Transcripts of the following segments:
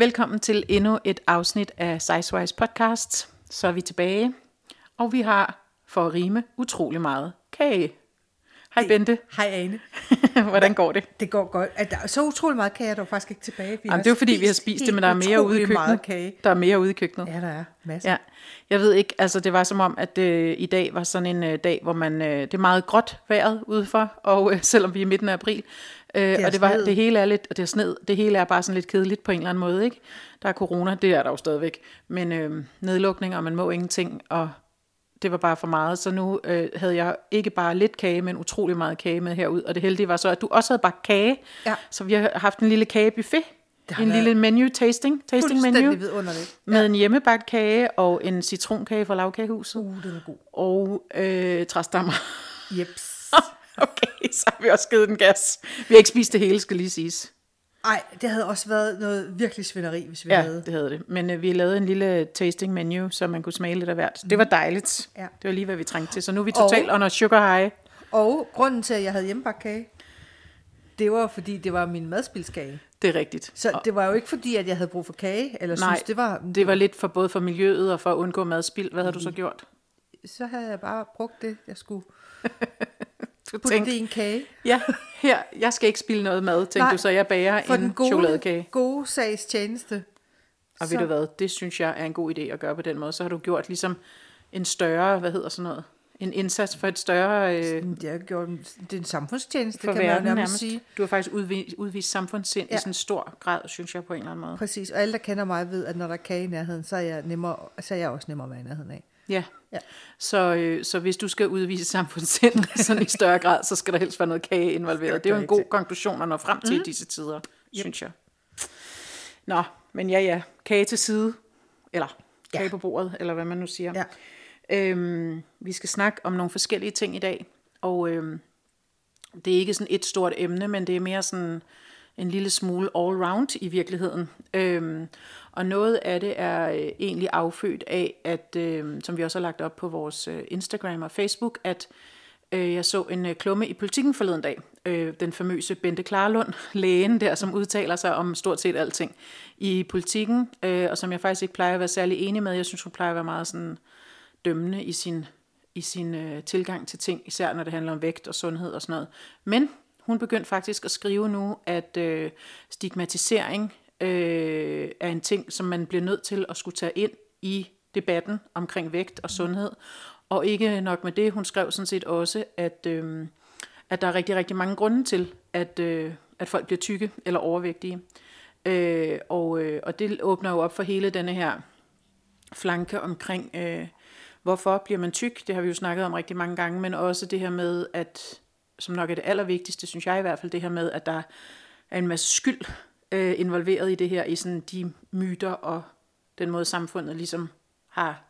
Velkommen til endnu et afsnit af Sizewise podcast. Så er vi tilbage, og vi har for at rime utrolig meget kage. Hej Bente, Hej Ane. hvordan går det? Det går godt. At der er så utrolig meget kage, er der jo faktisk ikke tilbage. Vi Jamen, det er jo fordi, vi har spist det, men der er mere ude i meget køkkenet. kage. Der er mere ude i køkkenet. Ja, der er masser. Ja, jeg ved ikke, altså det var som om, at øh, i dag var sådan en øh, dag, hvor man, øh, det er meget gråt vejret udefor, og øh, selvom vi er midten af april, øh, er og det, var, sneet. det hele er lidt, og det er sned, det hele er bare sådan lidt kedeligt på en eller anden måde, ikke? Der er corona, det er der jo stadigvæk, men øh, nedlukning, og man må ingenting, og det var bare for meget, så nu øh, havde jeg ikke bare lidt kage, men utrolig meget kage med herud, og det heldige var så, at du også havde bagt kage, Ja. så vi har haft en lille kagebuffet, en lille menu, tasting, tasting menu, vidunderligt. med en hjemmebagt kage og en citronkage fra lavkagehuset. Uh, den er god. Og øh, træstammer. Jeps. okay, så har vi også givet den gas. Vi har ikke spist det hele, skal lige siges. Ej, det havde også været noget virkelig svineri, hvis vi Ja, havde. det havde det. Men øh, vi lavede en lille tasting menu, så man kunne smage lidt af hvert. Det var dejligt. Ja. Det var lige, hvad vi trængte til. Så nu er vi totalt under sugar high. Og grunden til, at jeg havde hjemmebagt kage, det var fordi, det var min madspilskage. Det er rigtigt. Så det var jo ikke fordi, at jeg havde brug for kage, eller Nej, synes, det var... det var lidt for både for miljøet og for at undgå madspild. Hvad havde Mm. du så gjort? Så havde jeg bare brugt det, jeg skulle Putte det i en kage. ja, her, jeg skal ikke spille noget mad, tænkte Nej, du, så jeg bager For en den gode, chokoladekage. gode sags tjeneste. Og ved du hvad, det synes jeg er en god idé at gøre på den måde. Så har du gjort ligesom en større, hvad hedder sådan noget, en indsats for et større... Øh, Jeg har gjort det er en samfundstjeneste, kan man verden nærmest nærmest. sige. Du har faktisk udvist, udvist samfundssind ja. i sådan en stor grad, synes jeg på en eller anden måde. Præcis, og alle, der kender mig, ved, at når der er kage i nærheden, så er jeg, nemmere, så er jeg også nemmere at være i nærheden af. Ja. Ja. Så, øh, så hvis du skal udvise samfundssind sådan i større grad, så skal der helst være noget kage involveret. Det er jo en god konklusion at nå frem til mm. i disse tider, yep. synes jeg. Nå, men ja, ja. Kage til side. Eller kage Ja. på bordet, eller hvad man nu siger. Ja. Øhm, vi skal snakke om nogle forskellige ting i dag, og øhm, det er ikke sådan et stort emne, men det er mere sådan en lille smule all-round i virkeligheden. Øhm, og noget af det er øh, egentlig affødt af, at, øh, som vi også har lagt op på vores øh, Instagram og Facebook, at øh, jeg så en øh, klumme i politikken forleden dag. Øh, den famøse Bente Klarlund, lægen der, som udtaler sig om stort set alting i politikken, øh, og som jeg faktisk ikke plejer at være særlig enig med. Jeg synes, hun plejer at være meget sådan dømmende i sin, i sin øh, tilgang til ting, især når det handler om vægt og sundhed og sådan noget. Men hun begyndte faktisk at skrive nu, at øh, stigmatisering øh, er en ting, som man bliver nødt til at skulle tage ind i debatten omkring vægt og sundhed. Og ikke nok med det, hun skrev sådan set også, at, øh, at der er rigtig, rigtig mange grunde til, at, øh, at folk bliver tykke eller overvægtige. Øh, og, øh, og det åbner jo op for hele denne her flanke omkring, øh, hvorfor bliver man tyk, det har vi jo snakket om rigtig mange gange, men også det her med, at, som nok er det allervigtigste, synes jeg i hvert fald, det her med, at der er en masse skyld øh, involveret i det her, i sådan de myter og den måde samfundet ligesom har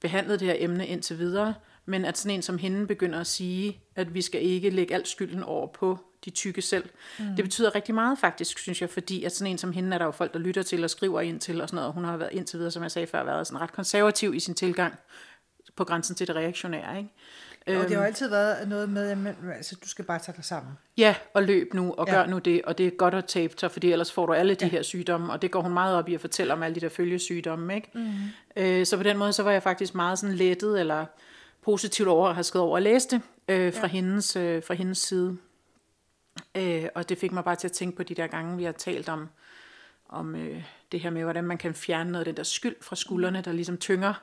behandlet det her emne indtil videre, men at sådan en som hende begynder at sige, at vi skal ikke lægge al skylden over på de tykke selv. Mm. Det betyder rigtig meget faktisk, synes jeg, fordi at sådan en som hende er der jo folk, der lytter til og skriver ind til og sådan noget, og hun har været indtil videre, som jeg sagde før, været sådan ret konservativ i sin tilgang på grænsen til det reaktionære. Ikke? Og det har Øhm. altid været noget med, at altså, du skal bare tage dig sammen. Ja, og løb nu, og Ja. gør nu det, og det er godt at tabe sig, fordi ellers får du alle de ja. her sygdomme, og det går hun meget op i at fortælle om alle de der følgesygdomme, ikke? Mm. Øh, så på den måde, så var jeg faktisk meget sådan lettet, eller positivt overrasket over at læse det, øh, fra, ja. hendes, øh, fra hendes side. Øh, og det fik mig bare til at tænke på de der gange, vi har talt om, om øh, det her med, hvordan man kan fjerne noget af den der skyld fra skuldrene, der ligesom tynger,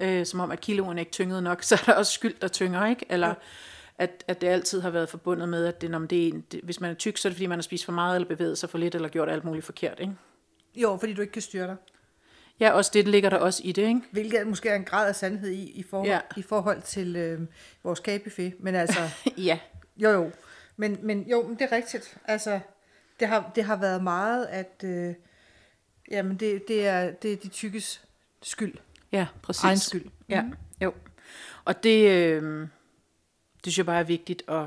øh, som om at kiloen ikke tyngede nok, så er der også skyld, der tynger, ikke? Eller at, at det altid har været forbundet med, at det, når det er, en- det, hvis man er tyk, så er det fordi, man har spist for meget, eller bevæget sig for lidt, eller gjort alt muligt forkert, ikke? Jo, fordi du ikke kan styre dig. Ja, også det ligger der også i det, ikke? Hvilket måske er en grad af sandhed i, i, forhold, ja. i forhold til øh, vores kagebuffet. Men altså, ja. jo jo. Men, men jo, men det er rigtigt. Altså, det har, det har været meget, at øh, jamen det, det, er, det er de tykkes skyld. Ja, præcis. Egen skyld. Ja, jo. Og det, øh, det synes jeg bare er vigtigt at...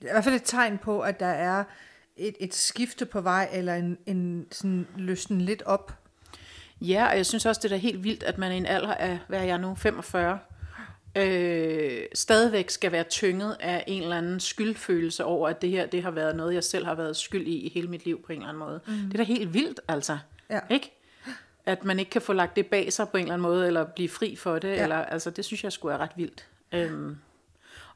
Det er i hvert fald et tegn på, at der er et, et skifte på vej, eller en, en sådan løsnen lidt op. Ja, og jeg synes også, det er helt vildt, at man i en alder af, hvad er jeg nu, 45, øh, stadigvæk skal være tynget af en eller anden skyldfølelse over, at det her det har været noget, jeg selv har været skyld i i hele mit liv på en eller anden måde. Mm. Det er da helt vildt, altså. Ja. Ikke? At man ikke kan få lagt det bag sig på en eller anden måde, eller blive fri for det. Ja. Eller, altså, det synes jeg skulle er ret vildt. Øhm,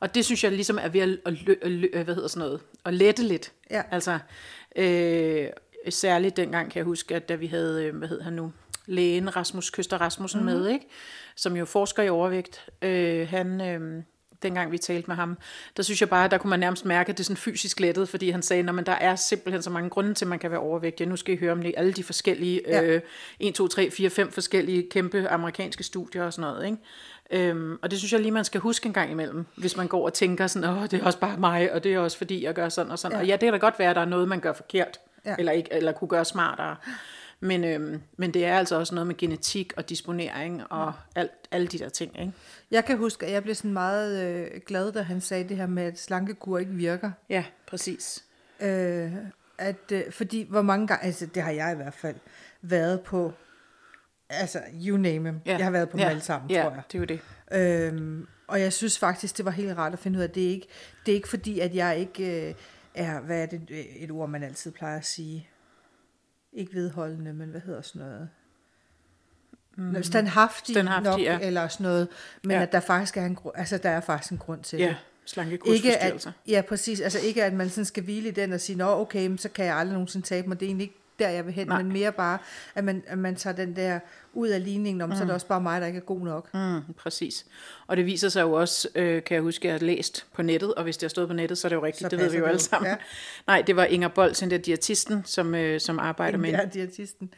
og det synes jeg ligesom er ved at, at, lø, at, lø, hvad hedder sådan noget, at lette lidt. Ja. Altså, øh, særligt dengang kan jeg huske, at da vi havde, øh, hvad hed han nu, lægen Rasmus Køster Rasmussen mm-hmm. med, ikke? som jo forsker i overvægt. Øh, han, øh, dengang vi talte med ham, der synes jeg bare, der kunne man nærmest mærke, at det er sådan fysisk lettet, fordi han sagde, at der er simpelthen så mange grunde til, at man kan være overvægtig. Nu skal I høre om det, alle de forskellige, ja. øh, 1, 2, 3, 4, 5 forskellige kæmpe amerikanske studier og sådan noget, ikke? Øhm, og det synes jeg lige, man skal huske en gang imellem, hvis man går og tænker sådan, åh, det er også bare mig, og det er også fordi, jeg gør sådan og sådan. Ja. Og ja, det kan da godt være, at der er noget, man gør forkert, ja. eller, ikke, eller kunne gøre smartere. Men, øhm, men det er altså også noget med genetik og disponering og alt, alle de der ting. Ikke? Jeg kan huske, at jeg blev sådan meget øh, glad, da han sagde det her med, at slankekur ikke virker. Ja, præcis. Øh, at, øh, fordi hvor mange gange, altså det har jeg i hvert fald været på, altså you name them. Ja. Jeg har været på dem ja. alle sammen, ja, tror jeg. det er jo det. Øhm, og jeg synes faktisk, det var helt rart at finde ud af, at det er ikke, det er ikke fordi, at jeg ikke øh, er, hvad er det, et ord, man altid plejer at sige, ikke vedholdende, men hvad hedder sådan noget? Mm. Standhaftig, Standhaftig, nok, ja. eller sådan noget, men Ja. at der faktisk er en, gru- altså der er faktisk en grund til Ja, det. Ikke at, ja, præcis. Altså ikke, at man sådan skal hvile i den og sige, nå okay, men så kan jeg aldrig nogensinde tabe mig. Det er egentlig ikke der, jeg vil hen, Nej. men mere bare, at man, at man tager den der ud af ligningen, om mm. så er det også bare mig, der ikke er god nok. Mm, præcis. Og det viser sig jo også, øh, kan jeg huske, at jeg har læst på nettet, og hvis det har stået på nettet, så er det jo rigtigt, Så det ved vi jo det alle sammen. ja. Nej, det var Inger Bold, den der diætisten, som, øh, som arbejder med... Hende der diætisten.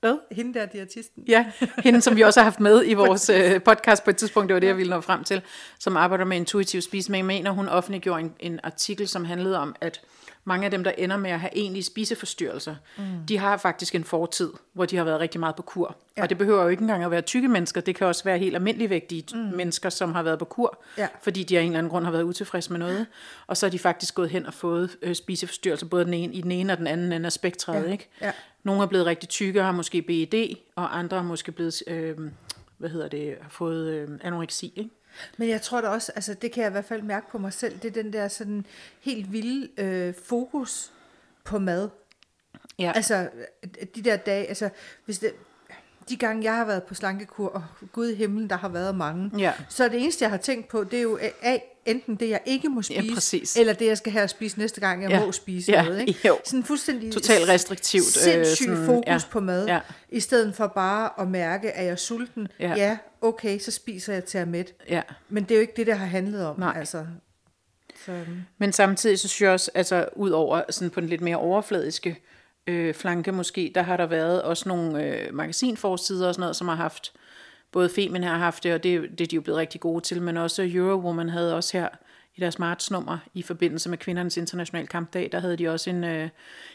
Hvad? Hende der diætisten. Ja, hende, som vi også har haft med i vores øh, podcast på et tidspunkt, det var det, jeg ville nå frem til, som arbejder med intuitiv spisning. Jeg mener, hun offentliggjorde en, en artikel, som handlede om, at mange af dem, der ender med at have egentlige spiseforstyrrelser, mm. de har faktisk en fortid, hvor de har været rigtig meget på kur. Ja. Og det behøver jo ikke engang at være tykke mennesker, det kan også være helt almindelige vægtige mm. mennesker, som har været på kur, Ja. fordi de af en eller anden grund har været utilfredse med noget. Og så er de faktisk gået hen og fået øh, spiseforstyrrelser, både den ene, i den ene og den anden ende af spektret. Ja. Ikke? Ja. Nogle er blevet rigtig tykke og har måske BED, og andre har måske blevet, øh, hvad hedder det, har fået øh, anoreksi. Ikke? Men jeg tror da også, altså det kan jeg i hvert fald mærke på mig selv, det er den der sådan helt vilde øh, fokus på mad. Ja. Altså de der dage, altså hvis det, de gange jeg har været på slankekur, og Gud i himlen, der har været mange, Ja. så det eneste, jeg har tænkt på, det er jo A, enten det, jeg ikke må Ja, spise, præcis. eller det, jeg skal have at spise næste gang, jeg Ja. må spise Ja, noget. Ikke? jo. Sådan fuldstændig Totalt restriktivt, øh, Sindssygt sådan, fokus ja. på mad, Ja. i stedet for bare at mærke, at jeg er sulten. Ja. ja okay, så spiser jeg til at mæt. Ja. Men det er jo ikke det, der har handlet om. Nej. Altså. Så, Men samtidig så synes jeg også, altså ud over sådan på den lidt mere overfladiske øh, flanke måske, der har der været også nogle øh, magasinforsider og sådan noget, som har haft, både Femina har haft det, og det, det er de jo blevet rigtig gode til, men også Eurowoman havde også her i deres martsnummer i forbindelse med kvindernes internationale kampdag, der havde de også en, øh,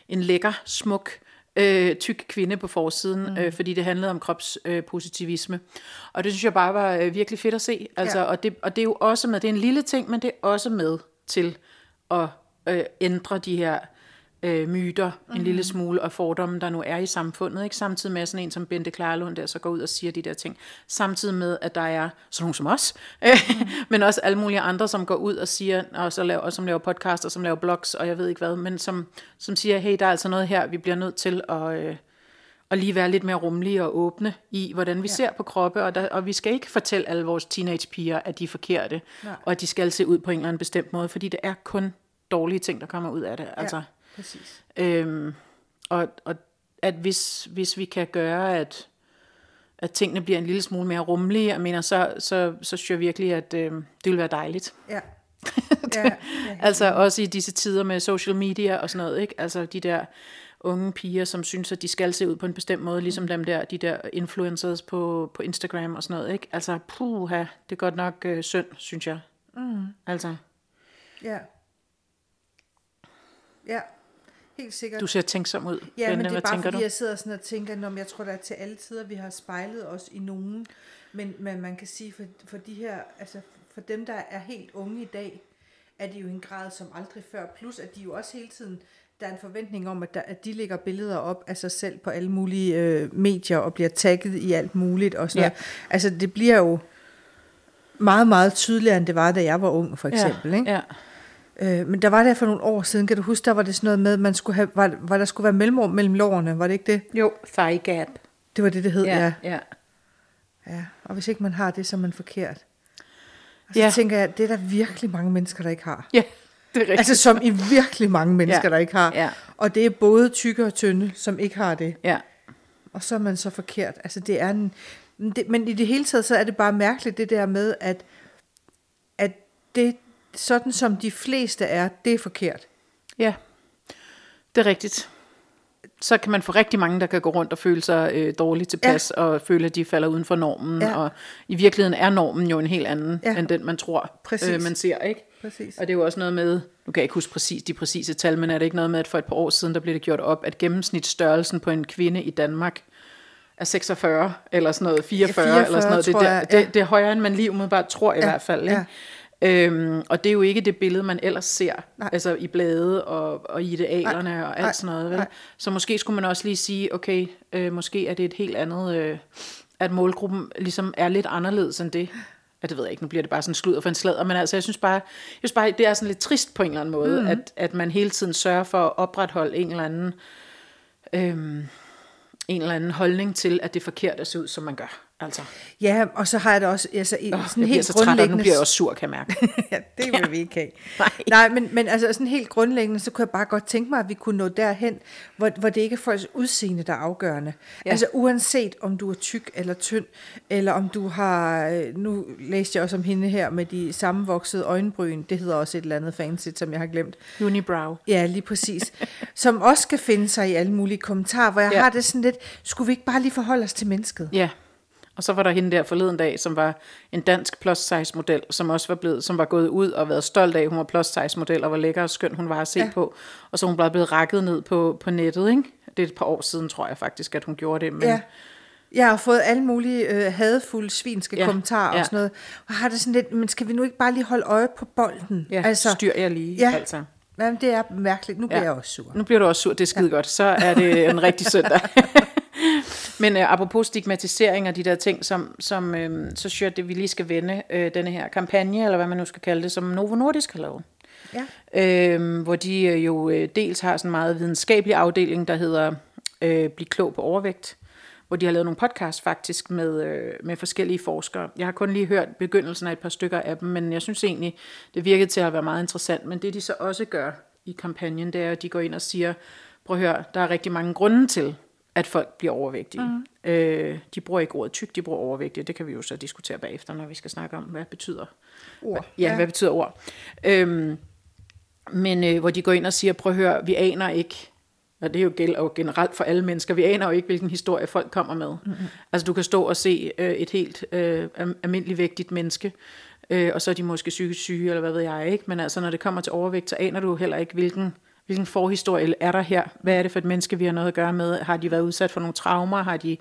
en lækker, smuk, øh, tyk kvinde på forsiden, mm. øh, fordi det handlede om kropspositivisme. Øh, og det synes jeg bare var øh, virkelig fedt at se. Altså, Ja. og, det, og det er jo også med, det er en lille ting, men det er også med til at øh, ændre de her øh, myter mm-hmm. en lille smule, og fordomme, der nu er i samfundet. Ikke? Samtidig med sådan en som Bente Klarlund, der så går ud og siger de der ting. Samtidig med, at der er sådan nogen som os, mm. men også alle mulige andre, som går ud og siger, og, så laver, og som laver podcasts, og som laver blogs, og jeg ved ikke hvad, men som, som siger, hey, der er altså noget her, vi bliver nødt til at... Øh, og lige være lidt mere rummelige og åbne i, hvordan vi ja. ser på kroppe, og, der, og vi skal ikke fortælle alle vores teenagepiger, at de er forkerte, Nej. og at de skal se ud på en eller anden bestemt måde, fordi det er kun dårlige ting, der kommer ud af det. Altså, ja, præcis. Øhm, og, og at hvis, hvis vi kan gøre, at, at tingene bliver en lille smule mere rummelige, jeg mener, så, så, så synes jeg virkelig, at øh, det vil være dejligt. Ja. ja, ja. Altså også i disse tider med social media og sådan noget, ikke? Altså de der unge piger, som synes, at de skal se ud på en bestemt måde, ligesom dem der, de der influencers på, på Instagram og sådan noget, ikke? Altså, puha, det er godt nok øh, synd, synes jeg. Mm. Altså, ja. Ja, helt sikkert. du ser tænksom ud. Ja, Bente. men det er bare fordi, du? jeg sidder sådan og tænker, når jeg tror, der er til alle tider, vi har spejlet os i nogen. Men, men man kan sige, for, for de her, altså for dem, der er helt unge i dag, er de jo en grad som aldrig før. Plus at de jo også hele tiden, der er en forventning om, at, der, at de lægger billeder op af sig selv på alle mulige øh, medier og bliver tagget i alt muligt og sådan Ja. noget. Altså det bliver jo meget, meget tydeligere, end det var, da jeg var ung, for eksempel. ja, Ikke? ja. Øh, men der var der for nogle år siden, kan du huske, der var det sådan noget med, man skulle have, var, var der skulle være mellemrum mellem lårene, var det ikke det? Jo, thigh gap. Det var det, det hed, ja. ja. ja. ja. Og hvis ikke man har det, så er man forkert. Og så Ja. tænker jeg, det er der virkelig mange mennesker, der ikke har. Ja, det er rigtigt. Altså som i virkelig mange mennesker, Ja. der ikke har. Ja. Og det er både tykke og tynde, som ikke har det. ja. Og så er man så forkert. Altså det er en, men det, men i det hele taget, så er det bare mærkeligt det der med, at, at det, sådan som de fleste er, det er forkert. Ja, det er rigtigt. Så kan man få rigtig mange, der kan gå rundt og føle sig øh, dårligt tilpas, ja. og føle, at de falder uden for normen. Ja. Og i virkeligheden er normen jo en helt anden, ja. Ja. end den man tror, Præcis. øh, man ser. ikke? Præcis. Og det er jo også noget med, nu kan jeg ikke huske præcis de præcise tal, men er det ikke noget med, at for et par år siden, der blev det gjort op, at gennemsnitsstørrelsen på en kvinde i Danmark er 46, eller sådan noget, 44, 44 eller sådan noget. Det, det, jeg, det, ja. det er højere, end man lige umiddelbart tror i Ja, hvert fald. Ikke? Øhm, og det er jo ikke det billede, man ellers ser, Nej. altså i blade og, og idealerne Nej, og alt nej, sådan noget. Vel? nej. Så måske skulle man også lige sige, okay, øh, måske er det et helt andet, øh, at målgruppen ligesom er lidt anderledes end det. Ja, det ved jeg ikke, nu bliver det bare sådan sludder for en sladder, men altså jeg synes bare, jeg synes bare det er sådan lidt trist på en eller anden måde, mm. at, at man hele tiden sørger for at opretholde en eller anden, øhm, en eller anden holdning til, at det er forkert at se ud, som man gør. Altså, Ja, og så har jeg det også altså, oh, sådan jeg helt så træt, og nu grundlæggende... bliver jeg også sur, kan jeg mærke. ja, det vil vi ikke have. Nej. Nej, men, men altså sådan helt grundlæggende, så kunne jeg bare godt tænke mig, at vi kunne nå derhen, hvor, hvor det ikke er folks udseende, der er afgørende. Ja. Altså uanset om du er tyk eller tynd, eller om du har, øh, nu læste jeg også om hende her med de sammenvoksede øjenbryn, det hedder også et eller andet fancy, som jeg har glemt. Unibrow. Ja, lige præcis. Som også skal finde sig i alle mulige kommentarer, hvor jeg ja. har det sådan lidt, skulle vi ikke bare lige forholde os til mennesket? Ja, og så var der hende der forleden dag, som var en dansk plus size model, som også var blevet, som var gået ud og været stolt af, at hun var plus size model, og hvor lækker og skøn hun var at se ja. På. Og så hun bare blevet rakket ned på, på nettet, ikke? Det er et par år siden, tror jeg faktisk, at hun gjorde det. Men, Ja. Jeg har fået alle mulige øh, hadfulde svinske ja, kommentarer ja. og sådan noget. Og har det sådan lidt, men skal vi nu ikke bare lige holde øje på bolden? ja altså, styr jeg lige, ja. altså. Jamen, det er mærkeligt. Nu bliver Ja. jeg også sur. Nu bliver du også sur, det er skide ja. godt. Så er det en rigtig søndag. Men uh, apropos stigmatisering og de der ting, som, som uh, så synes at vi lige skal vende uh, denne her kampagne, eller hvad man nu skal kalde det, som Novo Nordisk har lavet. Ja. øh, hvor de øh, jo øh, dels har sådan en meget videnskabelig afdeling, der hedder øh, Bliv klog på overvægt, hvor de har lavet nogle podcasts faktisk med, øh, med forskellige forskere. Jeg har kun lige hørt begyndelsen af et par stykker af dem, men jeg synes egentlig, det virkede til at være meget interessant. Men det de så også gør i kampagnen, det er, at de går ind og siger, prøv at høre, der er rigtig mange grunde til, at folk bliver overvægtige. Mm. Øh, de bruger ikke ordet tyk, de bruger overvægtige. Det kan vi jo så diskutere bagefter, når vi skal snakke om, hvad betyder Ord. Ja, ja. hvad betyder ord? Øhm, men øh, hvor de går ind og siger, prøv at høre, vi aner ikke, og det er jo gæld og generelt for alle mennesker, vi aner jo ikke, hvilken historie folk kommer med. Mm-hmm. Altså du kan stå og se øh, et helt øh, almindeligt vægtigt menneske, øh, og så er de måske psykisk syge, eller hvad ved jeg ikke, men altså når det kommer til overvægt, så aner du heller ikke, hvilken, hvilken forhistorie er der her. Hvad er det for et menneske, vi har noget at gøre med? Har de været udsat for nogle traumer? Har de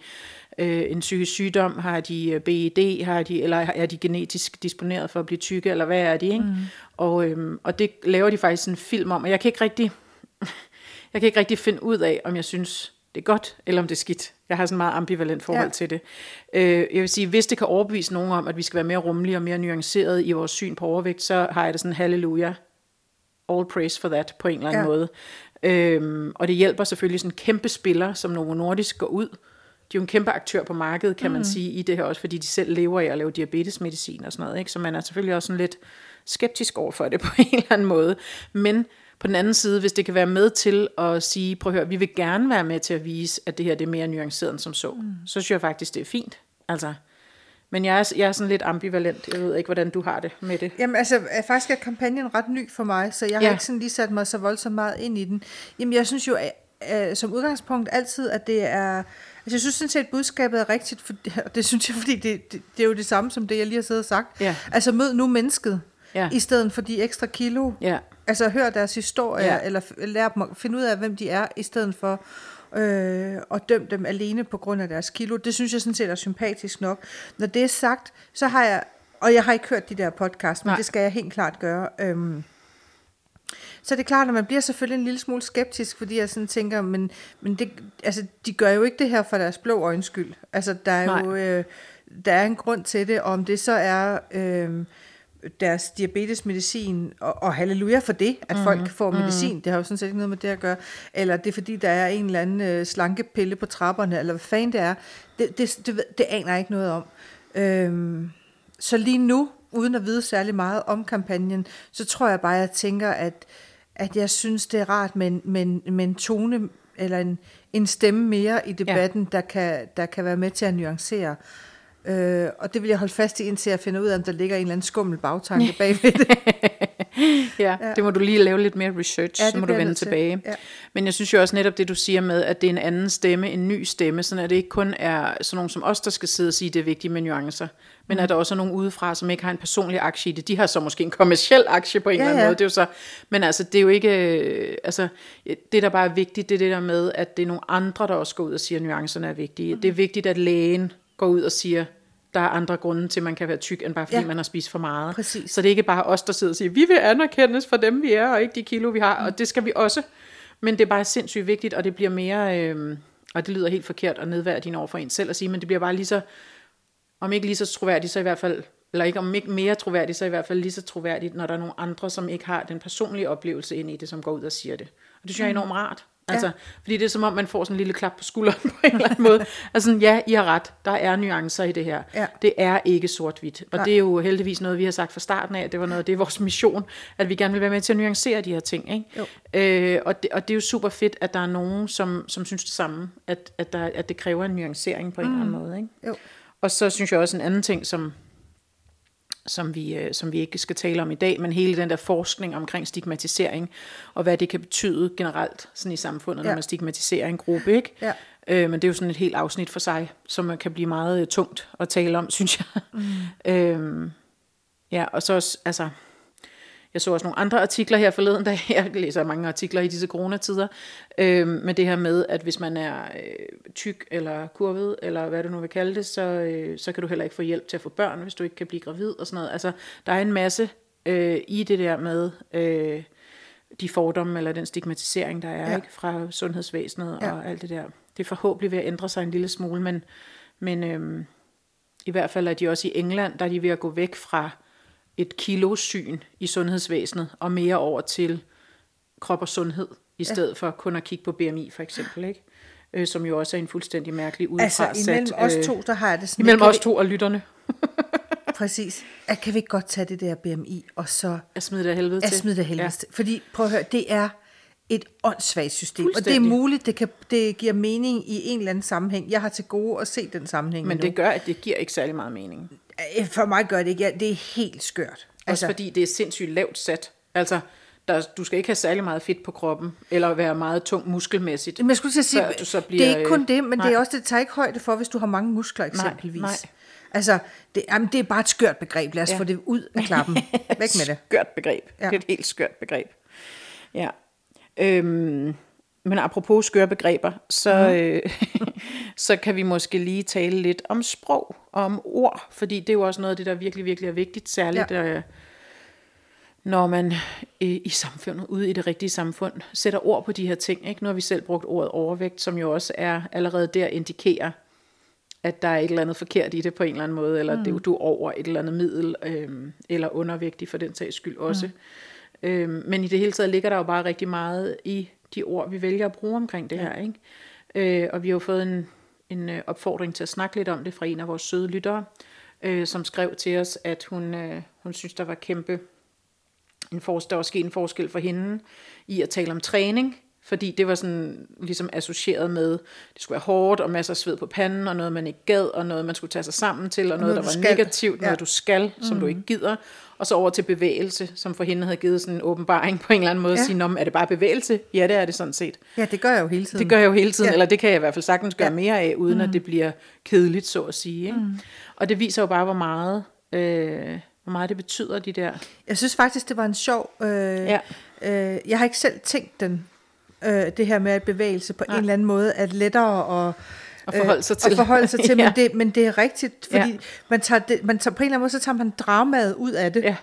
øh, en psykisk sygdom? Har de øh, BED? Har de, eller er de genetisk disponeret for at blive tykke? Eller hvad er de? Ikke? Mm. Og, øhm, og det laver de faktisk en film om, og jeg kan ikke rigtig, jeg kan ikke rigtig finde ud af, om jeg synes, det er godt, eller om det er skidt. Jeg har sådan en meget ambivalent forhold ja. Ja. til det. Øh, jeg vil sige, hvis det kan overbevise nogen om, at vi skal være mere rummelige og mere nuancerede i vores syn på overvægt, så har jeg det sådan, halleluja, all praise for that på en eller anden ja. Måde. Øhm, og det hjælper selvfølgelig sådan en kæmpe spiller, som Novo Nordisk går ud. De er jo en kæmpe aktør på markedet, kan mm. man sige, i det her også, fordi de selv lever af at lave diabetesmedicin og sådan noget. Ikke? Så man er selvfølgelig også sådan lidt skeptisk over for det på en eller anden måde. Men på den anden side, hvis det kan være med til at sige, prøv at høre, vi vil gerne være med til at vise, at det her det er mere nuanceret end som så, mm. så synes jeg faktisk, det er fint. Altså, men jeg er, jeg er sådan lidt ambivalent. Jeg ved ikke, hvordan du har det med det. Jamen altså, er faktisk er kampagnen ret ny for mig, så jeg har Ja. ikke sådan lige sat mig så voldsomt meget ind i den. Jamen jeg synes jo øh, som udgangspunkt altid, at det er... Altså jeg synes sådan set, at budskabet er rigtigt, for, og det synes jeg, fordi det, det, det er jo det samme som det, jeg lige har siddet og sagt. Ja. Altså mød nu mennesket, Ja. i stedet for de ekstra kilo. Ja. Altså hør deres historie, Ja. eller lær dem at finde ud af, hvem de er, i stedet for øh, at dømme dem alene på grund af deres kilo. Det synes jeg sådan set er sympatisk nok. Når det er sagt, så har jeg, og jeg har ikke hørt de der podcast, men Nej. Det skal jeg helt klart gøre. Øhm, så er det klart, at man bliver selvfølgelig en lille smule skeptisk, fordi jeg sådan tænker, men, men det, altså, de gør jo ikke det her for deres blå øjens skyld. Altså, der er Nej. jo... Øh, der er en grund til det, og om det så er øh, deres diabetesmedicin, og, og halleluja for det, at mm, folk får medicin, mm. det har jo sådan set ikke noget med det at gøre, eller det er fordi, der er en eller anden øh, slankepille på trapperne, eller hvad fanden det er, det, det, det, det aner jeg ikke noget om. Øh, så lige nu, uden at vide særlig meget om kampagnen, så tror jeg bare, at jeg tænker, at, at jeg synes, det er rart med en, med en, med en tone, eller en, en stemme mere i debatten, ja. der, kan, der kan være med til at nuancere. Øh, og det vil jeg holde fast i, indtil jeg finder ud af, om der ligger en eller anden skummel bagtanke bagved det. ja, ja, det må du lige lave lidt mere research, ja, så må du vende tilbage. Ja. Men jeg synes jo også netop det, du siger med, at det er en anden stemme, en ny stemme, sådan at det ikke kun er sådan nogen som os, der skal sidde og sige, det er vigtigt med nuancer, men mm. at der også er nogen udefra, som ikke har en personlig aktie i det. De har så måske en kommersiel aktie på en ja, eller anden ja. måde. Det er jo så, men altså, det er jo ikke, øh, altså, det der bare er vigtigt, det er det der med, at det er nogle andre, der også går ud og siger, at nuancerne er vigtige. Mm. Det er vigtigt, at lægen går ud og siger, der er andre grunde til, at man kan være tyk, end bare fordi ja. man har spist for meget. Præcis. Så det er ikke bare os, der sidder og siger, vi vil anerkendes for dem, vi er, og ikke de kilo, vi har, mm. og det skal vi også. Men det er bare sindssygt vigtigt, og det bliver mere, øh, og det lyder helt forkert at nedværdige over for en selv at sige, men det bliver bare lige så, om ikke lige så troværdigt, så i hvert fald, eller ikke om ikke mere troværdigt, så i hvert fald lige så troværdigt, når der er nogle andre, som ikke har den personlige oplevelse ind i det, som går ud og siger det. Og det synes jeg er mm. enormt rart. Altså, ja. Fordi det er som om, man får sådan en lille klap på skulderen på en eller anden måde. Altså, ja, I har ret. Der er nuancer i det her. Ja. Det er ikke sort-hvidt. Og Nej. det er jo heldigvis noget, vi har sagt fra starten af. Det var noget, det er vores mission, at vi gerne vil være med til at nuancere de her ting. Ikke? Jo. Øh, og, det, og det er jo super fedt, at der er nogen, som, som synes det samme. At, at, der, at det kræver en nuancering på en mm. eller anden mm. måde. Ikke? Jo. Og så synes jeg også en anden ting, som som vi, øh, som vi ikke skal tale om i dag, men hele den der forskning omkring stigmatisering, og hvad det kan betyde generelt sådan i samfundet, ja. når man stigmatiserer en gruppe. Ikke? Ja. Øh, men det er jo sådan et helt afsnit for sig, som kan blive meget øh, tungt at tale om, synes jeg. Mm. øh, ja, og så også, altså, jeg så også nogle andre artikler her forleden, da jeg læser mange artikler i disse coronatider, øh, med det her med, at hvis man er øh, tyk eller kurvet, eller hvad du nu vil kalde det, så, øh, så kan du heller ikke få hjælp til at få børn, hvis du ikke kan blive gravid og sådan noget. Altså, der er en masse øh, i det der med øh, de fordomme eller den stigmatisering, der er ja. ikke fra sundhedsvæsenet ja. og alt det der. Det er forhåbentlig ved at ændre sig en lille smule, men, men øh, i hvert fald er de også i England, der er de ved at gå væk fra et kilosyn i sundhedsvæsenet, og mere over til krop og sundhed, i stedet ja. for kun at kigge på BMI for eksempel, ikke? Øh, som jo også er en fuldstændig mærkelig udfra Altså imellem os to, øh, der har jeg det sådan... Imellem os to og lytterne. Præcis. At kan vi ikke godt tage det der BMI, og så... At smide det helvede til. At smide det helvede ja. til. Fordi, prøv at høre, det er et åndssvagt system. Og det er muligt, det, kan, det giver mening i en eller anden sammenhæng. Jeg har til gode at se den sammenhæng Men det gør, at det giver ikke særlig meget mening. Øh, for mig gør det ikke. Ja, det er helt skørt. Også altså, fordi det er sindssygt lavt sat. Altså, der, du skal ikke have særlig meget fedt på kroppen, eller være meget tung muskelmæssigt. Men jeg skulle sige, du så bliver, det er ikke kun det, men nej. det er også det tager ikke højde for, hvis du har mange muskler eksempelvis. Nej, nej. Altså, det, jamen, det er bare et skørt begreb. Lad os ja. få det ud af klappen. Væk med det. skørt begreb. Ja. Det er et helt skørt begreb. Ja. Øhm, men apropos skøre begreber, så, mm. øh, så kan vi måske lige tale lidt om sprog og om ord, fordi det er jo også noget af det, der virkelig, virkelig er vigtigt, særligt ja. øh, når man øh, i samfundet, ude i det rigtige samfund, sætter ord på de her ting. Ikke? Nu har vi selv brugt ordet overvægt, som jo også er allerede der indikerer, at der er et eller andet forkert i det på en eller anden måde, eller mm. det, du er over et eller andet middel, øh, eller undervægtig for den sags skyld også. Mm. Øh, men i det hele taget ligger der jo bare rigtig meget i de ord, vi vælger at bruge omkring det ja. her. Ikke? Øh, og vi har jo fået en, en øh, opfordring til at snakke lidt om det fra en af vores søde lyttere, øh, som skrev til os, at hun, øh, hun synes, der var kæmpe en for, der var sket en forskel for hende i at tale om træning, fordi det var sådan ligesom associeret med, det skulle være hårdt og masser af sved på panden, og noget man ikke gad, og noget man skulle tage sig sammen til, og, og noget, noget der var skal. negativt, ja. noget du skal, som mm. du ikke gider, og så over til bevægelse, som for hende havde givet sådan en åbenbaring på en eller anden måde, ja. at sige, er det bare bevægelse? Ja, det er det sådan set. Ja, det gør jeg jo hele tiden. Det gør jeg jo hele tiden, ja. eller det kan jeg i hvert fald sagtens gøre ja. mere af, uden mm. at det bliver kedeligt, så at sige. Ikke? Mm. Og det viser jo bare, hvor meget... Øh, hvor meget det betyder, de der... Jeg synes faktisk, det var en sjov... Øh, ja. øh, jeg har ikke selv tænkt den, øh, det her med at bevægelse på ja. en eller anden måde, at lettere at at forholde sig til. At forholde sig til, ja. men, det, men det er rigtigt, fordi ja. man tager det, man tager, på en eller anden måde, så tager man dramaet ud af det. Ja.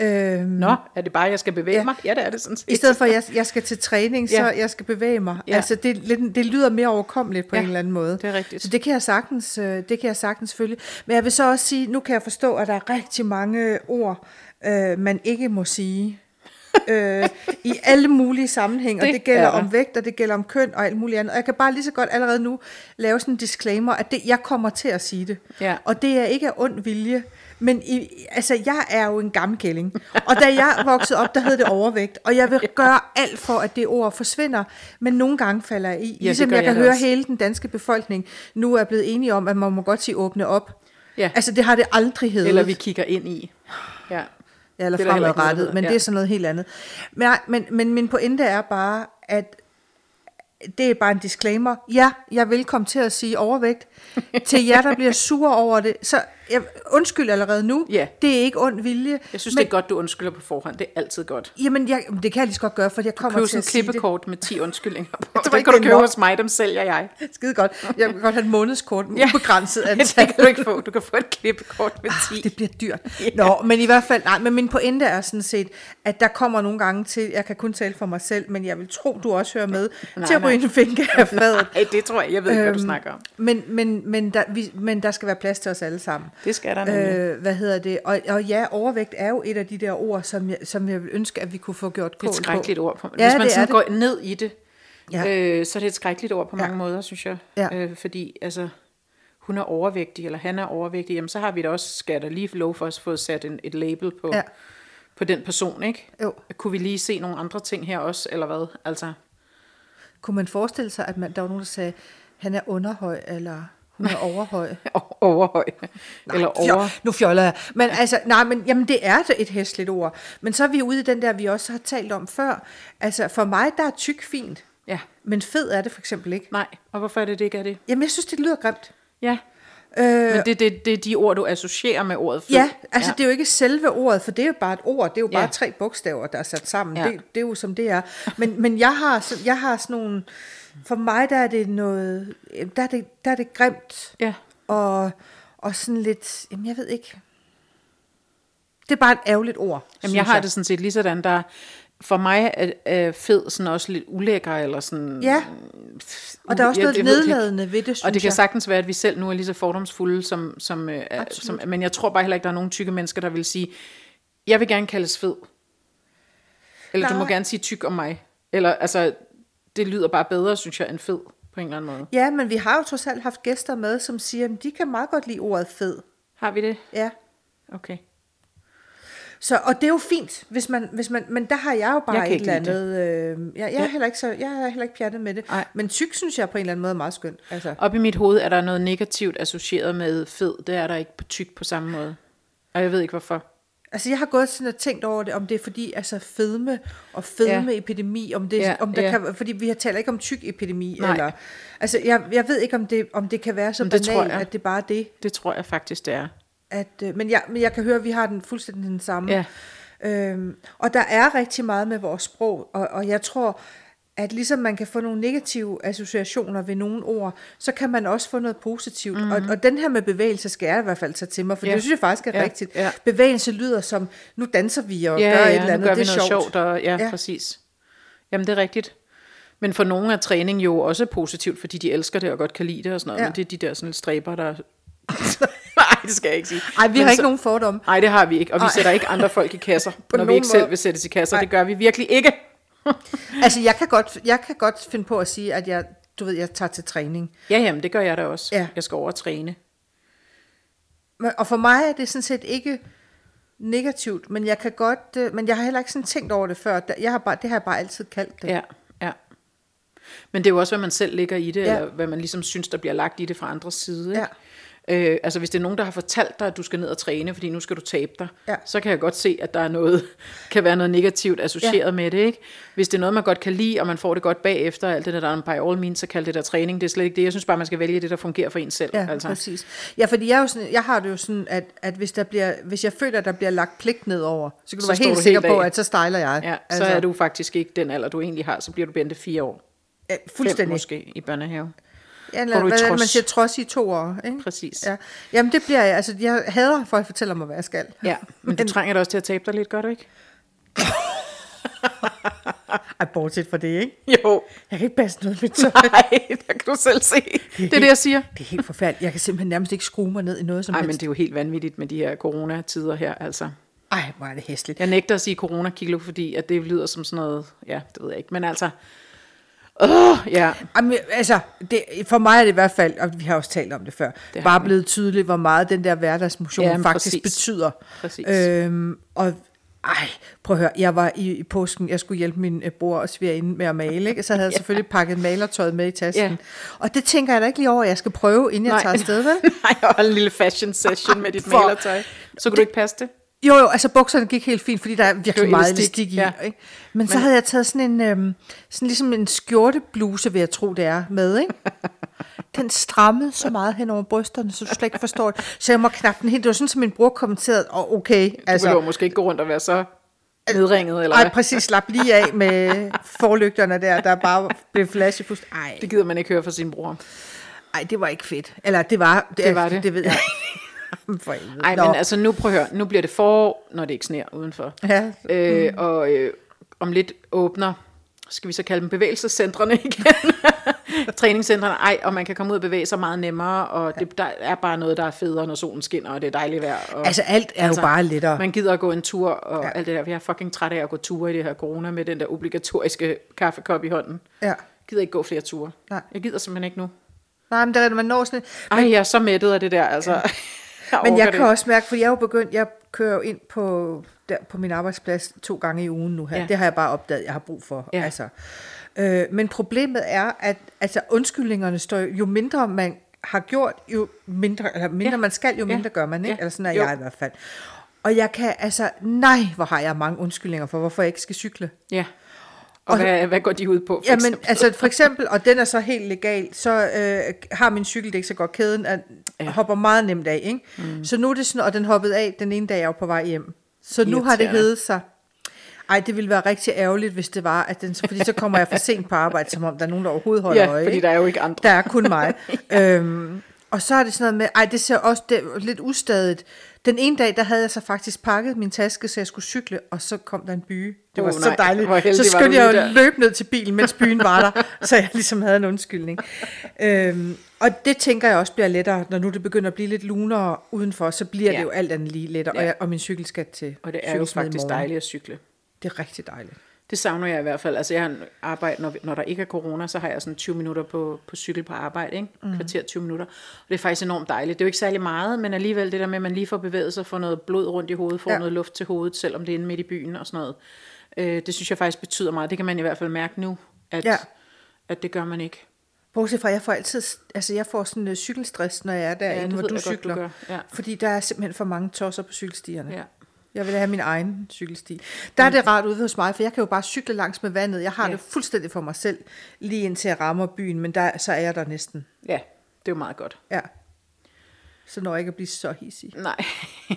Øhm, Nå, er det bare, jeg skal bevæge Ja. mig? Ja, det er det sådan set. I stedet for, at jeg, jeg skal til træning, så Ja. jeg skal bevæge mig. Ja. Altså, det, er lidt- det lyder mere overkommeligt på Ja, en eller anden måde. det er rigtigt. Så det kan jeg sagtens, øh, det kan jeg sagtens følge. Men jeg vil så også sige, nu kan jeg forstå, at der er rigtig mange ord, øh, man ikke må sige. øh, I alle mulige sammenhænge, og Det det gælder er der. om vægt, og det gælder om køn og alt muligt andet. Og jeg kan bare lige så godt allerede nu lave sådan en disclaimer, at det, jeg kommer til at sige det. Ja. Og det er ikke af ond vilje, men i, altså, jeg er jo en gammel kælling. Og da jeg voksede op, der hed det overvægt. Og jeg vil gøre alt for, at det ord forsvinder. Men nogle gange falder jeg i. det Ligesom jeg jeg kan høre også. hele den danske befolkning nu er blevet enige om, at man må godt sige åbne op. Ja. Altså det har det aldrig heddet. Eller vi kigger ind i. Ja. Ja, eller Det er noget, fremadrettet, hedder. men Ja. det er sådan noget helt andet. Men, men, men min pointe er bare, at det er bare en disclaimer. Ja, jeg vil komme til at sige overvægt. til jer, der bliver sure over det, så jeg, undskyld allerede nu. Ja. Det er ikke ond vilje. Jeg synes, men, det er godt, du undskylder på forhånd. Det er altid godt. Jamen, jeg, det kan jeg lige så godt gøre, for jeg kommer til sådan at et sige det. klippekort med 10 undskyldninger på. Det ikke, kan du det købe hos mig, dem sælger jeg. Skide godt. Jeg vil godt have et månedskort med Ja. ubegrænset Det antal. kan du ikke få. Du kan få et klippekort med 10. Ah, Det bliver dyrt. Nå, men i hvert fald, nej, men min pointe er sådan set, at der kommer nogle gange til, jeg kan kun tale for mig selv, men jeg vil tro, du også hører med, Nej, til at ryge en finger af fadet. Nej, det tror jeg. Jeg ved ikke, hvad du Øhm, snakker om. Men, men, men, der, vi, men der skal være plads til os alle sammen. Det skal der nemlig. Øh, hvad hedder det? Og, og ja, overvægt er jo et af de der ord, som jeg, som jeg vil ønske, at vi kunne få gjort Det er kål et skrækkeligt på. ord. På. Hvis Ja, man det er sådan det. går ned i det, Ja. øh, så er det et skrækkeligt ord på Ja. mange måder, synes jeg. Ja. Øh, fordi altså, hun er overvægtig, eller han er overvægtig, jamen så har vi da også, skal da lige lov for os, fået sat en, et label på, ja. på den person, ikke? Jo. Kunne vi lige se nogle andre ting her også, eller hvad? Altså, Kunne man forestille sig, at man, der var nogen, der sagde, han er underhøj, eller hun er overhøj? overhøj. eller Fjol, over... nu fjoller jeg. Men altså, nej, men jamen, det er et hæsligt ord. Men så er vi ude i den der, vi også har talt om før. Altså, for mig, der er tyk fint. Ja, Men fed er det for eksempel ikke. nej. Og hvorfor er det, det ikke er det? Jamen, jeg synes, det lyder grimt. Ja, Øh, men det, det, det er de ord, du associerer med ordet fed. ja, altså ja. det er jo ikke selve ordet, for det er jo bare et ord. Det er jo bare Ja. tre bogstaver, der er sat sammen. Ja. Det, det er jo som det er. Men, men jeg, har, jeg har sådan nogle... For mig, der er det noget... Der er det, der er det grimt. Ja. Og, og sådan lidt... Jamen, jeg ved ikke... Det er bare et ærgerligt ord, Jamen, jeg har det sådan set lige sådan, der for mig er, er fed sådan også lidt ulækker, eller sådan... Ja. Og der er også noget jeg nedladende ved det, synes Og det kan jeg. sagtens være, at vi selv nu er lige så fordomsfulde, som, som, øh, som, men jeg tror bare heller ikke, der er nogen tykke mennesker, der vil sige, jeg vil gerne kaldes fed. Eller du må Nej. gerne sige tyk om mig. Eller altså, det lyder bare bedre, synes jeg, end fed på en eller anden måde. Ja, men vi har jo trods alt haft gæster med, som siger, at de kan meget godt lide ordet fed. Har vi det? Ja. Okay. Så, og det er jo fint, hvis man, hvis man, men der har jeg jo bare Jeg et eller andet. Øh, jeg, jeg, er heller ikke så, jeg er heller ikke pjattet med det. Nej. Men tyk synes jeg på en eller anden måde er meget skønt. Altså, Op i mit hoved er der noget negativt associeret med fed. Det er der ikke på tyk på samme måde. Og jeg ved ikke hvorfor. Altså jeg har gået sådan og tænkt over det, om det er fordi, altså fedme og fedmeepidemi, om det, Ja, om der ja. kan, fordi vi har taler ikke om tyk epidemi, Nej. eller, altså jeg, jeg ved ikke, om det, om det kan være så Men det tror banalt, at det bare er det. Det tror jeg faktisk, det er. At, øh, men, jeg, men jeg kan høre, at vi har den fuldstændig den samme. Ja. Øhm, og der er rigtig meget med vores sprog, og, og jeg tror, at ligesom man kan få nogle negative associationer ved nogle ord, så kan man også få noget positivt. Mm-hmm. Og, og den her med bevægelse skal jeg i hvert fald tage til mig, for Ja. det synes jeg faktisk er Ja, rigtigt. ja. Bevægelse lyder som, nu danser vi og Ja, gør ja, et eller andet, gør det vi er noget sjovt. sjovt. og, ja, Ja. præcis. Jamen, det er rigtigt. Men for nogle er træning jo også positivt, fordi de elsker det og godt kan lide det og sådan noget. Ja. Men det er de der sådan stræber, der... Nej, det skal jeg ikke sige. Ej, vi Men har ikke så- nogen fordomme. Nej, det har vi ikke. Og vi Ej. sætter ikke andre folk i kasser, når vi ikke selv måde. vil sættes i kasser. Nej. Det gør vi virkelig ikke. Altså, jeg kan, godt, jeg kan godt finde på at sige, at jeg, du ved, jeg tager til træning. Ja, jamen, det gør jeg da også. Ja. Jeg skal over og træne. Og for mig er det sådan set ikke negativt, men jeg kan godt, øh, men jeg har heller ikke sådan tænkt over det før. Jeg har bare, det har jeg bare altid kaldt det. Ja, ja. Men det er jo også, hvad man selv ligger i det, Ja. ja. eller hvad man ligesom synes, der bliver lagt i det fra andres side. Ikke? Ja. Øh, altså hvis det er nogen, der har fortalt dig, at du skal ned og træne, fordi nu skal du tabe dig, Ja. så kan jeg godt se, at der er noget, kan være noget negativt associeret Ja. med det. Ikke? Hvis det er noget, man godt kan lide, og man får det godt bagefter, alt det der, der er by all means, så kalde det der træning, det er slet ikke det. Jeg synes bare, man skal vælge det, der fungerer for en selv. Ja, altså. præcis. Ja, fordi jeg, er jo sådan, jeg har det jo sådan, at, at hvis, der bliver, hvis jeg føler, at der bliver lagt pligt nedover, så kan du Så være helt du sikker helt på, at så stejler jeg. Ja, altså, så er du faktisk ikke den alder, du egentlig har, så bliver du bente fire år. ja, Fem fuldstændig. måske i børnehave. Ja, eller, Går du i hvad er det, man trods? siger trods i to år, ikke? Præcis. Ja. Jamen det bliver jeg, altså jeg hader, for at fortælle mig, hvad jeg skal. Ja, men du trænger da også til at tabe dig lidt, gør du ikke? Ej, bortset fra det, ikke? Jo. Jeg kan ikke passe noget med tøj. Nej, der kan du selv se. Det er det, jeg siger. Det er helt forfærdeligt. Jeg kan simpelthen nærmest ikke skrue mig ned i noget som men helst. det er jo helt vanvittigt med de her coronatider her, altså. Ej, hvor er det hæsligt. Jeg nægter at sige coronakilo, fordi at det lyder som sådan noget, ja, det ved jeg ikke, men altså, åh, ja, Jamen, altså, det, for mig er det i hvert fald, og vi har også talt om det før, Det det bare blevet tydeligt, hvor meget den der hverdagsmotion Jamen, faktisk præcis. betyder. Præcis. Øhm, og ej, prøv at høre, jeg var i, i påsken, jeg skulle hjælpe min øh, bror og svigerinde med at male, ikke? så havde jeg selvfølgelig pakket malertøjet med i tasken. Ja. Og det tænker jeg da ikke lige over, at jeg skal prøve, inden jeg Nej. tager afsted, vel? Nej, jeg holdt en lille fashion session med dit For- malertøj. Så kunne du ikke passe det? Jo, jo, altså bukserne gik helt fint, fordi der er virkelig Det meget elastik, elastik i. ja. Ikke? Men, så havde jeg taget sådan en, øhm, sådan ligesom en skjortebluse, vil jeg tro, det er, med. Ikke? Den strammede så meget hen over brysterne, så du slet ikke forstår det. Så jeg må knap den helt. Det var sådan, som min bror kommenterede, og okay, Du altså, behøver måske ikke gå rundt og være så nedringet, eller Ej, hvad? præcis, slap lige af med forlygterne der, der bare blev flashet fuldst. Ej, Det gider man ikke høre fra sin bror. ej, det var ikke fedt. Eller det var, det, Det var det. det ved jeg. For Nå. men altså nu prøv at høre, nu bliver det forår, når det ikke sner udenfor. Ja. Øh, og øh, om lidt åbner, skal vi så kalde dem bevægelsescentrene igen, træningscentrene, ej, og man kan komme ud og bevæge sig meget nemmere, og det, der er bare noget, der er federe, når solen skinner, og det er dejligt vejr. Og, Altså, alt er jo bare lettere. Man gider at gå en tur, og Ja. ja. alt det der. Jeg er fucking træt af at gå ture i det her corona, med den der obligatoriske kaffekop i hånden. Ja. Jeg gider ikke gå flere ture. Nej. Jeg gider simpelthen ikke nu. Nej, men der er, man når sådan et, Ej, jeg er så mættet af det der, altså. Jeg Men jeg det kan også mærke, for jeg er jo begyndt, jeg kører jo ind på, der, på min arbejdsplads to gange i ugen nu her. Ja. Ja. Det har jeg bare opdaget, jeg har brug for. Ja. Altså. Øh, men problemet er, at altså, undskyldningerne står jo, mindre man har gjort, jo mindre, eller mindre ja. Ja. man skal, jo Ja. mindre gør man, ikke? Ja. Eller sådan er Jo. jeg i hvert fald. Og jeg kan, altså, nej, hvor har jeg mange undskyldninger for, hvorfor jeg ikke skal cykle. Ja. Og, Og- hvad, hvad går de ud på? For Jamen, eksempel? altså for eksempel, og den er så helt legal, så øh, har min cykel ikke så godt kæden, at ja. Ja. hopper meget nemt af, ikke? Mm. Så nu er det sådan, og den hoppede af den ene dag, jeg var på vej hjem. Så nu har det heddet sig, ej, det ville være rigtig ærgerligt, hvis det var, at den, fordi så kommer jeg for sent på arbejde, som om der er nogen, der overhovedet holder ja, øje. fordi der er jo ikke andre. Der er kun mig. øhm, og så er det sådan noget med, ej, det ser også det, lidt ustadigt. Den ene dag, der havde jeg så faktisk pakket min taske, så jeg skulle cykle, og så kom der en by. Det var Åh, så nej, dejligt. Så skyndte jeg jo løbe ned til bilen, mens byen var der, så jeg ligesom havde en undskyldning. Øhm, og det tænker jeg også bliver lettere, når nu det begynder at blive lidt lunere udenfor, så bliver ja. Det jo alt andet lige lettere, ja. og, jeg, og min cykel skal til Og det er jo faktisk dejligt at cykle. Det er rigtig dejligt. Det savner jeg i hvert fald. Altså jeg har arbejde, når, når der ikke er corona, så har jeg sådan 20 minutter på, på cykel på arbejde, ikke? Mhm. Kvarter 20 minutter. Og det er faktisk enormt dejligt. Det er jo ikke særlig meget, men alligevel det der med, at man lige får bevæget sig, får noget blod rundt i hovedet, får Ja. ja. noget luft til hovedet, selvom det er inde midt i byen og sådan noget. Øh, det synes jeg faktisk betyder meget. Det kan man i hvert fald mærke nu, at, Ja. ja. at det gør man ikke. Bortset fra, at jeg får altid, altså jeg får sådan uh, cykelstress, når jeg er derinde, det hvor du jeg godt, du cykler. gør. Ja. Fordi der er simpelthen for mange tosser på cykelstierne. Ja. Jeg vil have min egen cykelsti. Der er det rart ude hos mig, for jeg kan jo bare cykle langs med vandet. Jeg har ja. Det fuldstændig for mig selv, lige indtil jeg rammer byen, men der, så er jeg der næsten. ja, det er jo meget godt. Ja. Så når jeg ikke at blive så hissig. Nej.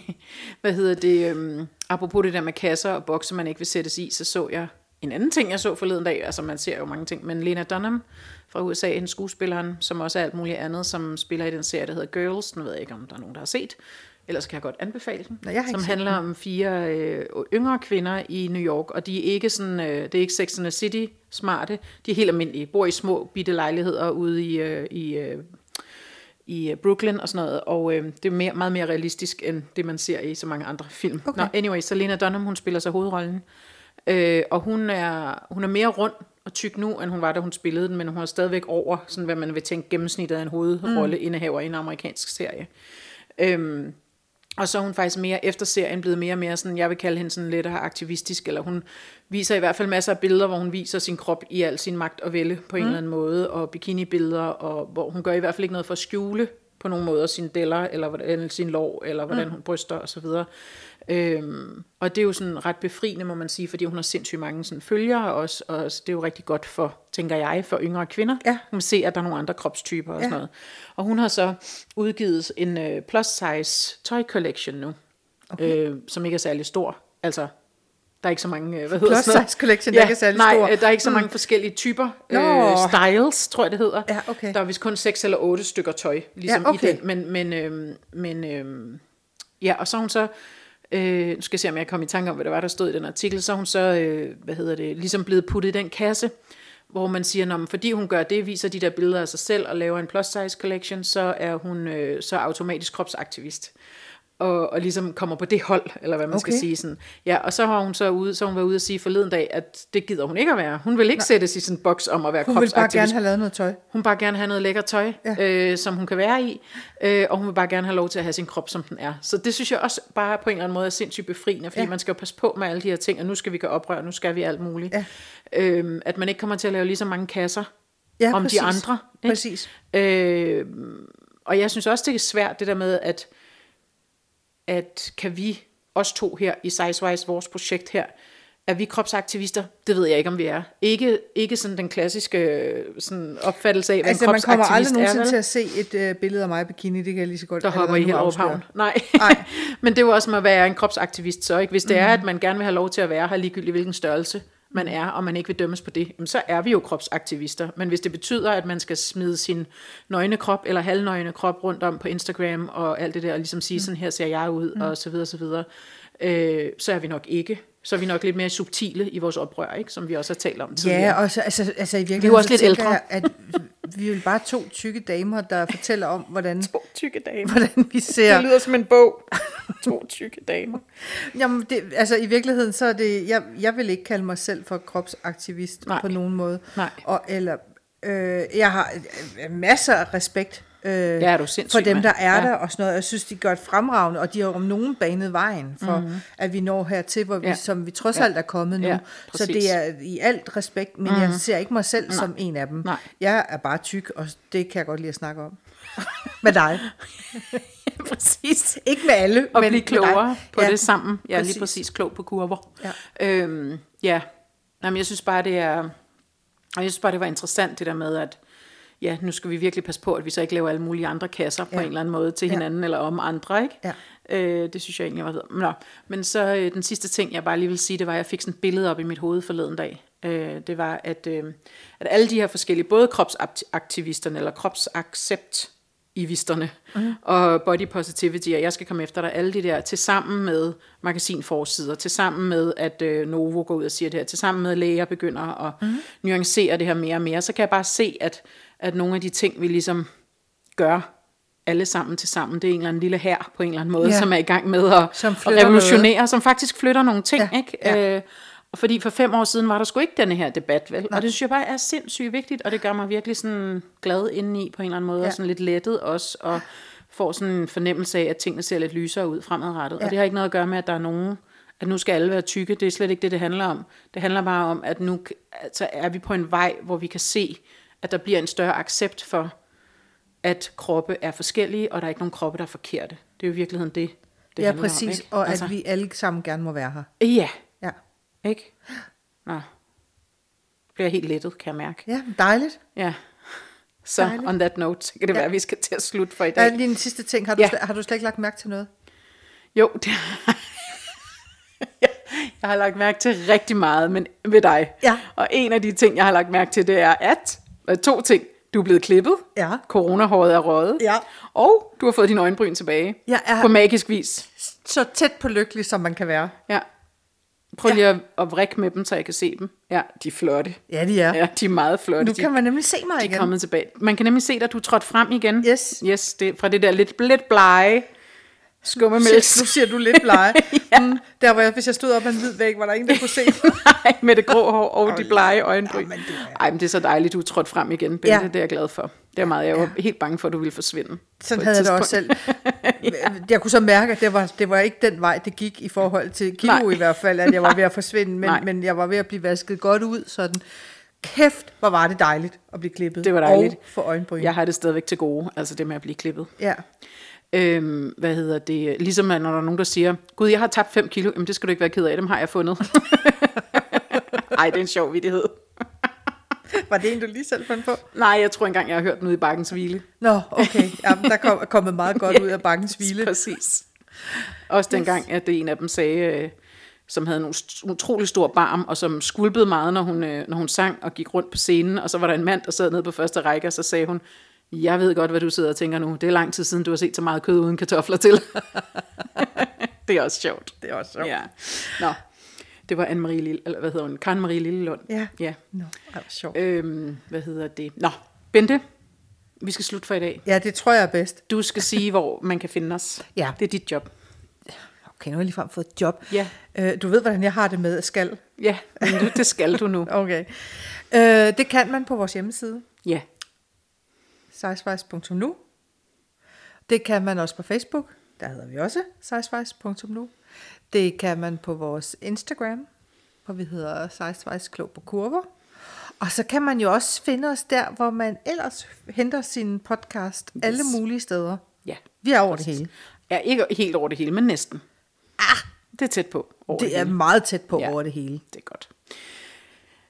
Hvad hedder det? Um, apropos det der med kasser og bokse, man ikke vil sættes i, så så jeg en anden ting, jeg så forleden dag. Altså, man ser jo mange ting. Men Lena Dunham fra USA, en skuespilleren, som også er alt muligt andet, som spiller i den serie, der hedder Girls. Nu ved jeg ikke, om der er nogen, der har set. Ellers kan jeg godt anbefale den. Nå, jeg som handler om fire øh, yngre kvinder i New York. Og de er ikke sådan, øh, det er ikke Sex and the City smarte. De er helt almindelige. Bor i små, bitte lejligheder ude i, øh, i øh, i øh, Brooklyn og sådan noget, og øh, det er mere, meget mere realistisk, end det man ser i så mange andre film. Okay. Nå, anyway, så Lena Dunham, hun spiller så hovedrollen, øh, og hun er, hun er mere rund og tyk nu, end hun var, da hun spillede den, men hun er stadigvæk over, sådan hvad man vil tænke gennemsnittet af en hovedrolle mm. indehaver i en amerikansk serie. Øhm, og så er hun faktisk mere efter serien blevet mere og mere sådan, jeg vil kalde hende sådan lidt aktivistisk, eller hun viser i hvert fald masser af billeder, hvor hun viser sin krop i al sin magt og vælge på en mm. eller anden måde, og bikinibilleder, og hvor hun gør i hvert fald ikke noget for at skjule på nogle måder sin deller, eller, hvordan, sin lår, eller hvordan hun bryster og så videre. Øhm, og det er jo sådan ret befriende, må man sige, fordi hun har sindssygt mange sådan følgere også, og det er jo rigtig godt for, tænker jeg, for yngre kvinder. Ja. Hun kan se, at der er nogle andre kropstyper og Ja. sådan noget. Og hun har så udgivet en uh, plus size toy collection nu, okay. øh, som ikke er særlig stor. Altså Der er ikke så mange, øh, hvad hedder Plus size collection, der ikke er særlig nej, stor. øh, der er ikke så mange mm. forskellige typer. Øh, styles, tror jeg det hedder. Ja, okay. Der er vist kun seks eller otte stykker tøj, ligesom Ja, okay. i den. Men, men, øh, men øh, ja, og så hun så, øh, nu skal jeg se, om jeg kommer i tanke om, hvad der var, der stod i den artikel, så er hun så, øh, hvad hedder det, ligesom blevet puttet i den kasse, hvor man siger, at fordi hun gør det, viser de der billeder af sig selv og laver en plus size collection, så er hun øh, så automatisk kropsaktivist. Og, og ligesom kommer på det hold, eller hvad man okay. skal sige. Sådan. Ja, og så har hun så ude, så hun været ude at sige forleden dag, at det gider hun ikke at være. Hun vil ikke Nej. sættes i sådan en boks om at være Hun vil bare kropsaktivist. gerne have lavet noget tøj. Hun vil bare gerne have noget lækker tøj, Ja. øh, som hun kan være i, øh, og hun vil bare gerne have lov til at have sin krop, som den er. Så det synes jeg også bare på en eller anden måde er sindssygt befriende, fordi ja. man skal jo passe på med alle de her ting, og nu skal vi gøre oprør, nu skal vi alt muligt. Ja. Øh, at man ikke kommer til at lave lige så mange kasser Ja, om præcis. de andre. Ikke? Præcis. Øh, og jeg synes også, det er svært, det der med, at, at kan vi, os to her i Sizewise, vores projekt her, er vi kropsaktivister? Det ved jeg ikke, om vi er. Ikke, ikke sådan den klassiske øh, sådan opfattelse af, hvad Altså, en man kommer aldrig kropsaktivist er. nogensinde til at se et øh, billede af mig i bikini, det kan jeg lige så godt der hopper i Hellerup afsløre. Havn. Nej. Nej. Men det er jo også med at være en kropsaktivist, så ikke? Hvis det Mhm. er, at man gerne vil have lov til at være her, ligegyldigt hvilken størrelse man er, og man ikke vil dømmes på det, så er vi jo kropsaktivister. Men hvis det betyder, at man skal smide sin nøgne krop eller halvnøgne krop rundt om på Instagram og alt det der, og ligesom sige, sådan her ser jeg ud, og så videre, så videre, øh, så er vi nok ikke. Så er vi nok lidt mere subtile i vores oprør, ikke? som vi også har talt om tidligere. Ja, og så, altså, altså i virkeligheden, Vi er også så lidt ældre. Jeg, at vi er jo bare to tykke damer, der fortæller om, hvordan, To tykke damer. hvordan vi ser. Det lyder som en bog. to tykke damer. Jamen, det, altså i virkeligheden, så er det, jeg, jeg vil ikke kalde mig selv for kropsaktivist Nej. på nogen måde. Nej. Og, eller, øh, jeg har øh, masser af respekt øh, Ja, er du sindssyg, for dem, der er Ja. der og sådan noget. Jeg synes, de gør et fremragende, og de har om nogen banet vejen for, mm-hmm. at vi når hertil, hvor vi, Ja. som vi trods Ja. alt er kommet nu. Ja, så det er i alt respekt, men mm-hmm. jeg ser ikke mig selv Nej. som en af dem. Nej. Jeg er bare tyk, og det kan jeg godt lide at snakke om. med dig. Præcis. Ikke med alle, og men blive klogere på Ja, ja, det sammen. Ja, præcis. lige præcis klog på kurver. Ja. Øhm, ja. Jamen, jeg synes bare, det er... Og jeg synes bare, det var interessant, det der med, at ja, nu skal vi virkelig passe på, at vi så ikke laver alle mulige andre kasser på Ja. en eller anden måde til Ja. hinanden, eller om andre, ikke? Ja. Øh, det synes jeg egentlig var ved. Nå, men så øh, den sidste ting, jeg bare lige vil sige, det var, at jeg fik sådan et billede op i mit hoved forleden dag. Øh, det var, at, øh, at alle de her forskellige, både kropsaktivisterne eller kropsaccept ivisterne mm. og body positivity, og jeg skal komme efter dig, alle de der, til sammen med magasinforsider, til sammen med, at øh, Novo går ud og siger det her, til sammen med at læger begynder at mm. nuancere det her mere og mere, så kan jeg bare se, at, at nogle af de ting, vi ligesom gør alle sammen til sammen, det er en eller anden lille her på en eller anden måde, Ja. som er i gang med at, Som at revolutionere, noget. som faktisk flytter nogle ting, Ja, ikke? ja. Øh, og fordi for fem år siden var der sgu ikke denne her debat, vel? Og det synes jeg bare er sindssygt vigtigt, og det gør mig virkelig sådan glad indeni på en eller anden måde, ja. og sådan lidt lettet også, og får sådan en fornemmelse af, at tingene ser lidt lysere ud fremadrettet. Ja. Og det har ikke noget at gøre med, at der er nogen, at nu skal alle være tykke. Det er slet ikke det, det handler om. Det handler bare om, at nu altså er vi på en vej, hvor vi kan se, at der bliver en større accept for, at kroppe er forskellige, og der er ikke nogen kroppe, der er forkerte. Det er jo i virkeligheden det, det Ja, præcis. om. Ikke? og at vi alle sammen gerne må være her. Ja, Ja, ikke? Nå. Bliver helt lettet, kan jeg mærke. ja dejligt. Ja. Så Dejligt. on that note, så kan det Ja. være, at vi skal til at slutte for i dag. er lige en sidste ting. Har du, Ja. slet, har du slet ikke lagt mærke til noget? Jo, det jeg har lagt mærke til rigtig meget men ved dig. Ja. Og en af de ting, jeg har lagt mærke til, det er, at to ting. Du er blevet klippet. Ja. Coronahåret er røget. Ja. Og du har fået dine øjenbryn tilbage. Jeg er- På magisk vis. Så tæt på lykkelig, som man kan være. Ja. Prøv lige at, at vrikke med dem, så jeg kan se dem. Ja, de er flotte. Ja, de er. Ja, de er meget flotte. Nu de, kan man nemlig se mig de er igen. kommet tilbage. Man kan nemlig se dig, du er trådt frem igen. Yes. Yes, det, fra det der lidt, lidt blege skummemælks. Nu siger du lidt blege. ja. mm, der hvor jeg, hvis jeg stod op ad en hvid væg, var der ingen, der kunne se. Nej, med det grå hår og de blege øjenbryn. Jamen, det er- Ej, men det er så dejligt, du er trådt frem igen, Bente. Ja. Det er jeg glad for. Det er meget, jeg var helt bange for, at du ville forsvinde. Sådan havde jeg det også selv. tidspunkt. Jeg kunne så mærke, at det var, det var ikke den vej, det gik i forhold til kilo Nej. i hvert fald, at jeg var ved at forsvinde, men, Nej. men jeg var ved at blive vasket godt ud, sådan. Kæft, hvor var det dejligt at blive klippet. Det var dejligt. Og for øjenbryn. Jeg har det stadigvæk til gode, altså det med at blive klippet. Ja. Øhm, hvad hedder det? Ligesom når der er nogen, der siger, Gud, jeg har tabt 5 kilo. Jamen, det skal du ikke være ked af, dem har jeg fundet. Ej, det er en sjov vidighed. Var det en, du lige selv fandt på? Nej, jeg tror engang, jeg har hørt den ude i Bakkens Hvile. Nå, okay. Jamen, der kom, er kommet meget godt ud af bankens hvile. Præcis. Også dengang, at det en af dem sagde, øh, som havde en utrolig stor barm, og som skulpede meget, når hun, øh, når hun sang og gik rundt på scenen. Og så var der en mand, der sad nede på første række, og så sagde hun, jeg ved godt, hvad du sidder og tænker nu. Det er lang tid siden, du har set så meget kød uden kartofler til. det er også sjovt. Det er også sjovt. Ja. Nå, det var Anne-Marie Lille, eller hvad hedder hun? Karen Marie Lillelund. Ja. ja. Nå, det var sjovt. Øhm, hvad hedder det? Nå, Bente, vi skal slutte for i dag. Ja, det tror jeg er bedst. Du skal sige, hvor man kan finde os. Ja. Det er dit job. Okay, nu har jeg ligefrem fået et job. Ja. Øh, du ved, hvordan jeg har det med skal. Ja, det skal du nu. Okay. Øh, det kan man på vores hjemmeside, Ja, sejsvejs.nu. Det kan man også på Facebook. Der hedder vi også sejsvejs.nu. Det kan man på vores Instagram, hvor vi hedder Sejsvejs Klog på Kurver. Og så kan man jo også finde os der, hvor man ellers henter sin podcast yes. alle mulige steder. ja. Vi er over det hele. Er ikke helt over det hele, men næsten. Ah, det er tæt på. Over Det er hele. meget tæt på Ja. ja. over det hele. Det er godt.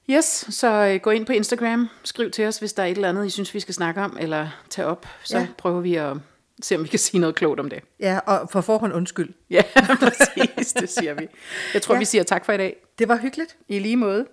Yes, så øh, gå ind på Instagram, skriv til os, hvis der er et eller andet, I synes, vi skal snakke om, eller tage op. Så ja. Prøver vi at se, om vi kan sige noget klogt om det. Ja, og for forhånd undskyld. Ja, præcis, det siger vi. Jeg tror. Ja. vi siger tak for i dag. Det var hyggeligt. I lige måde.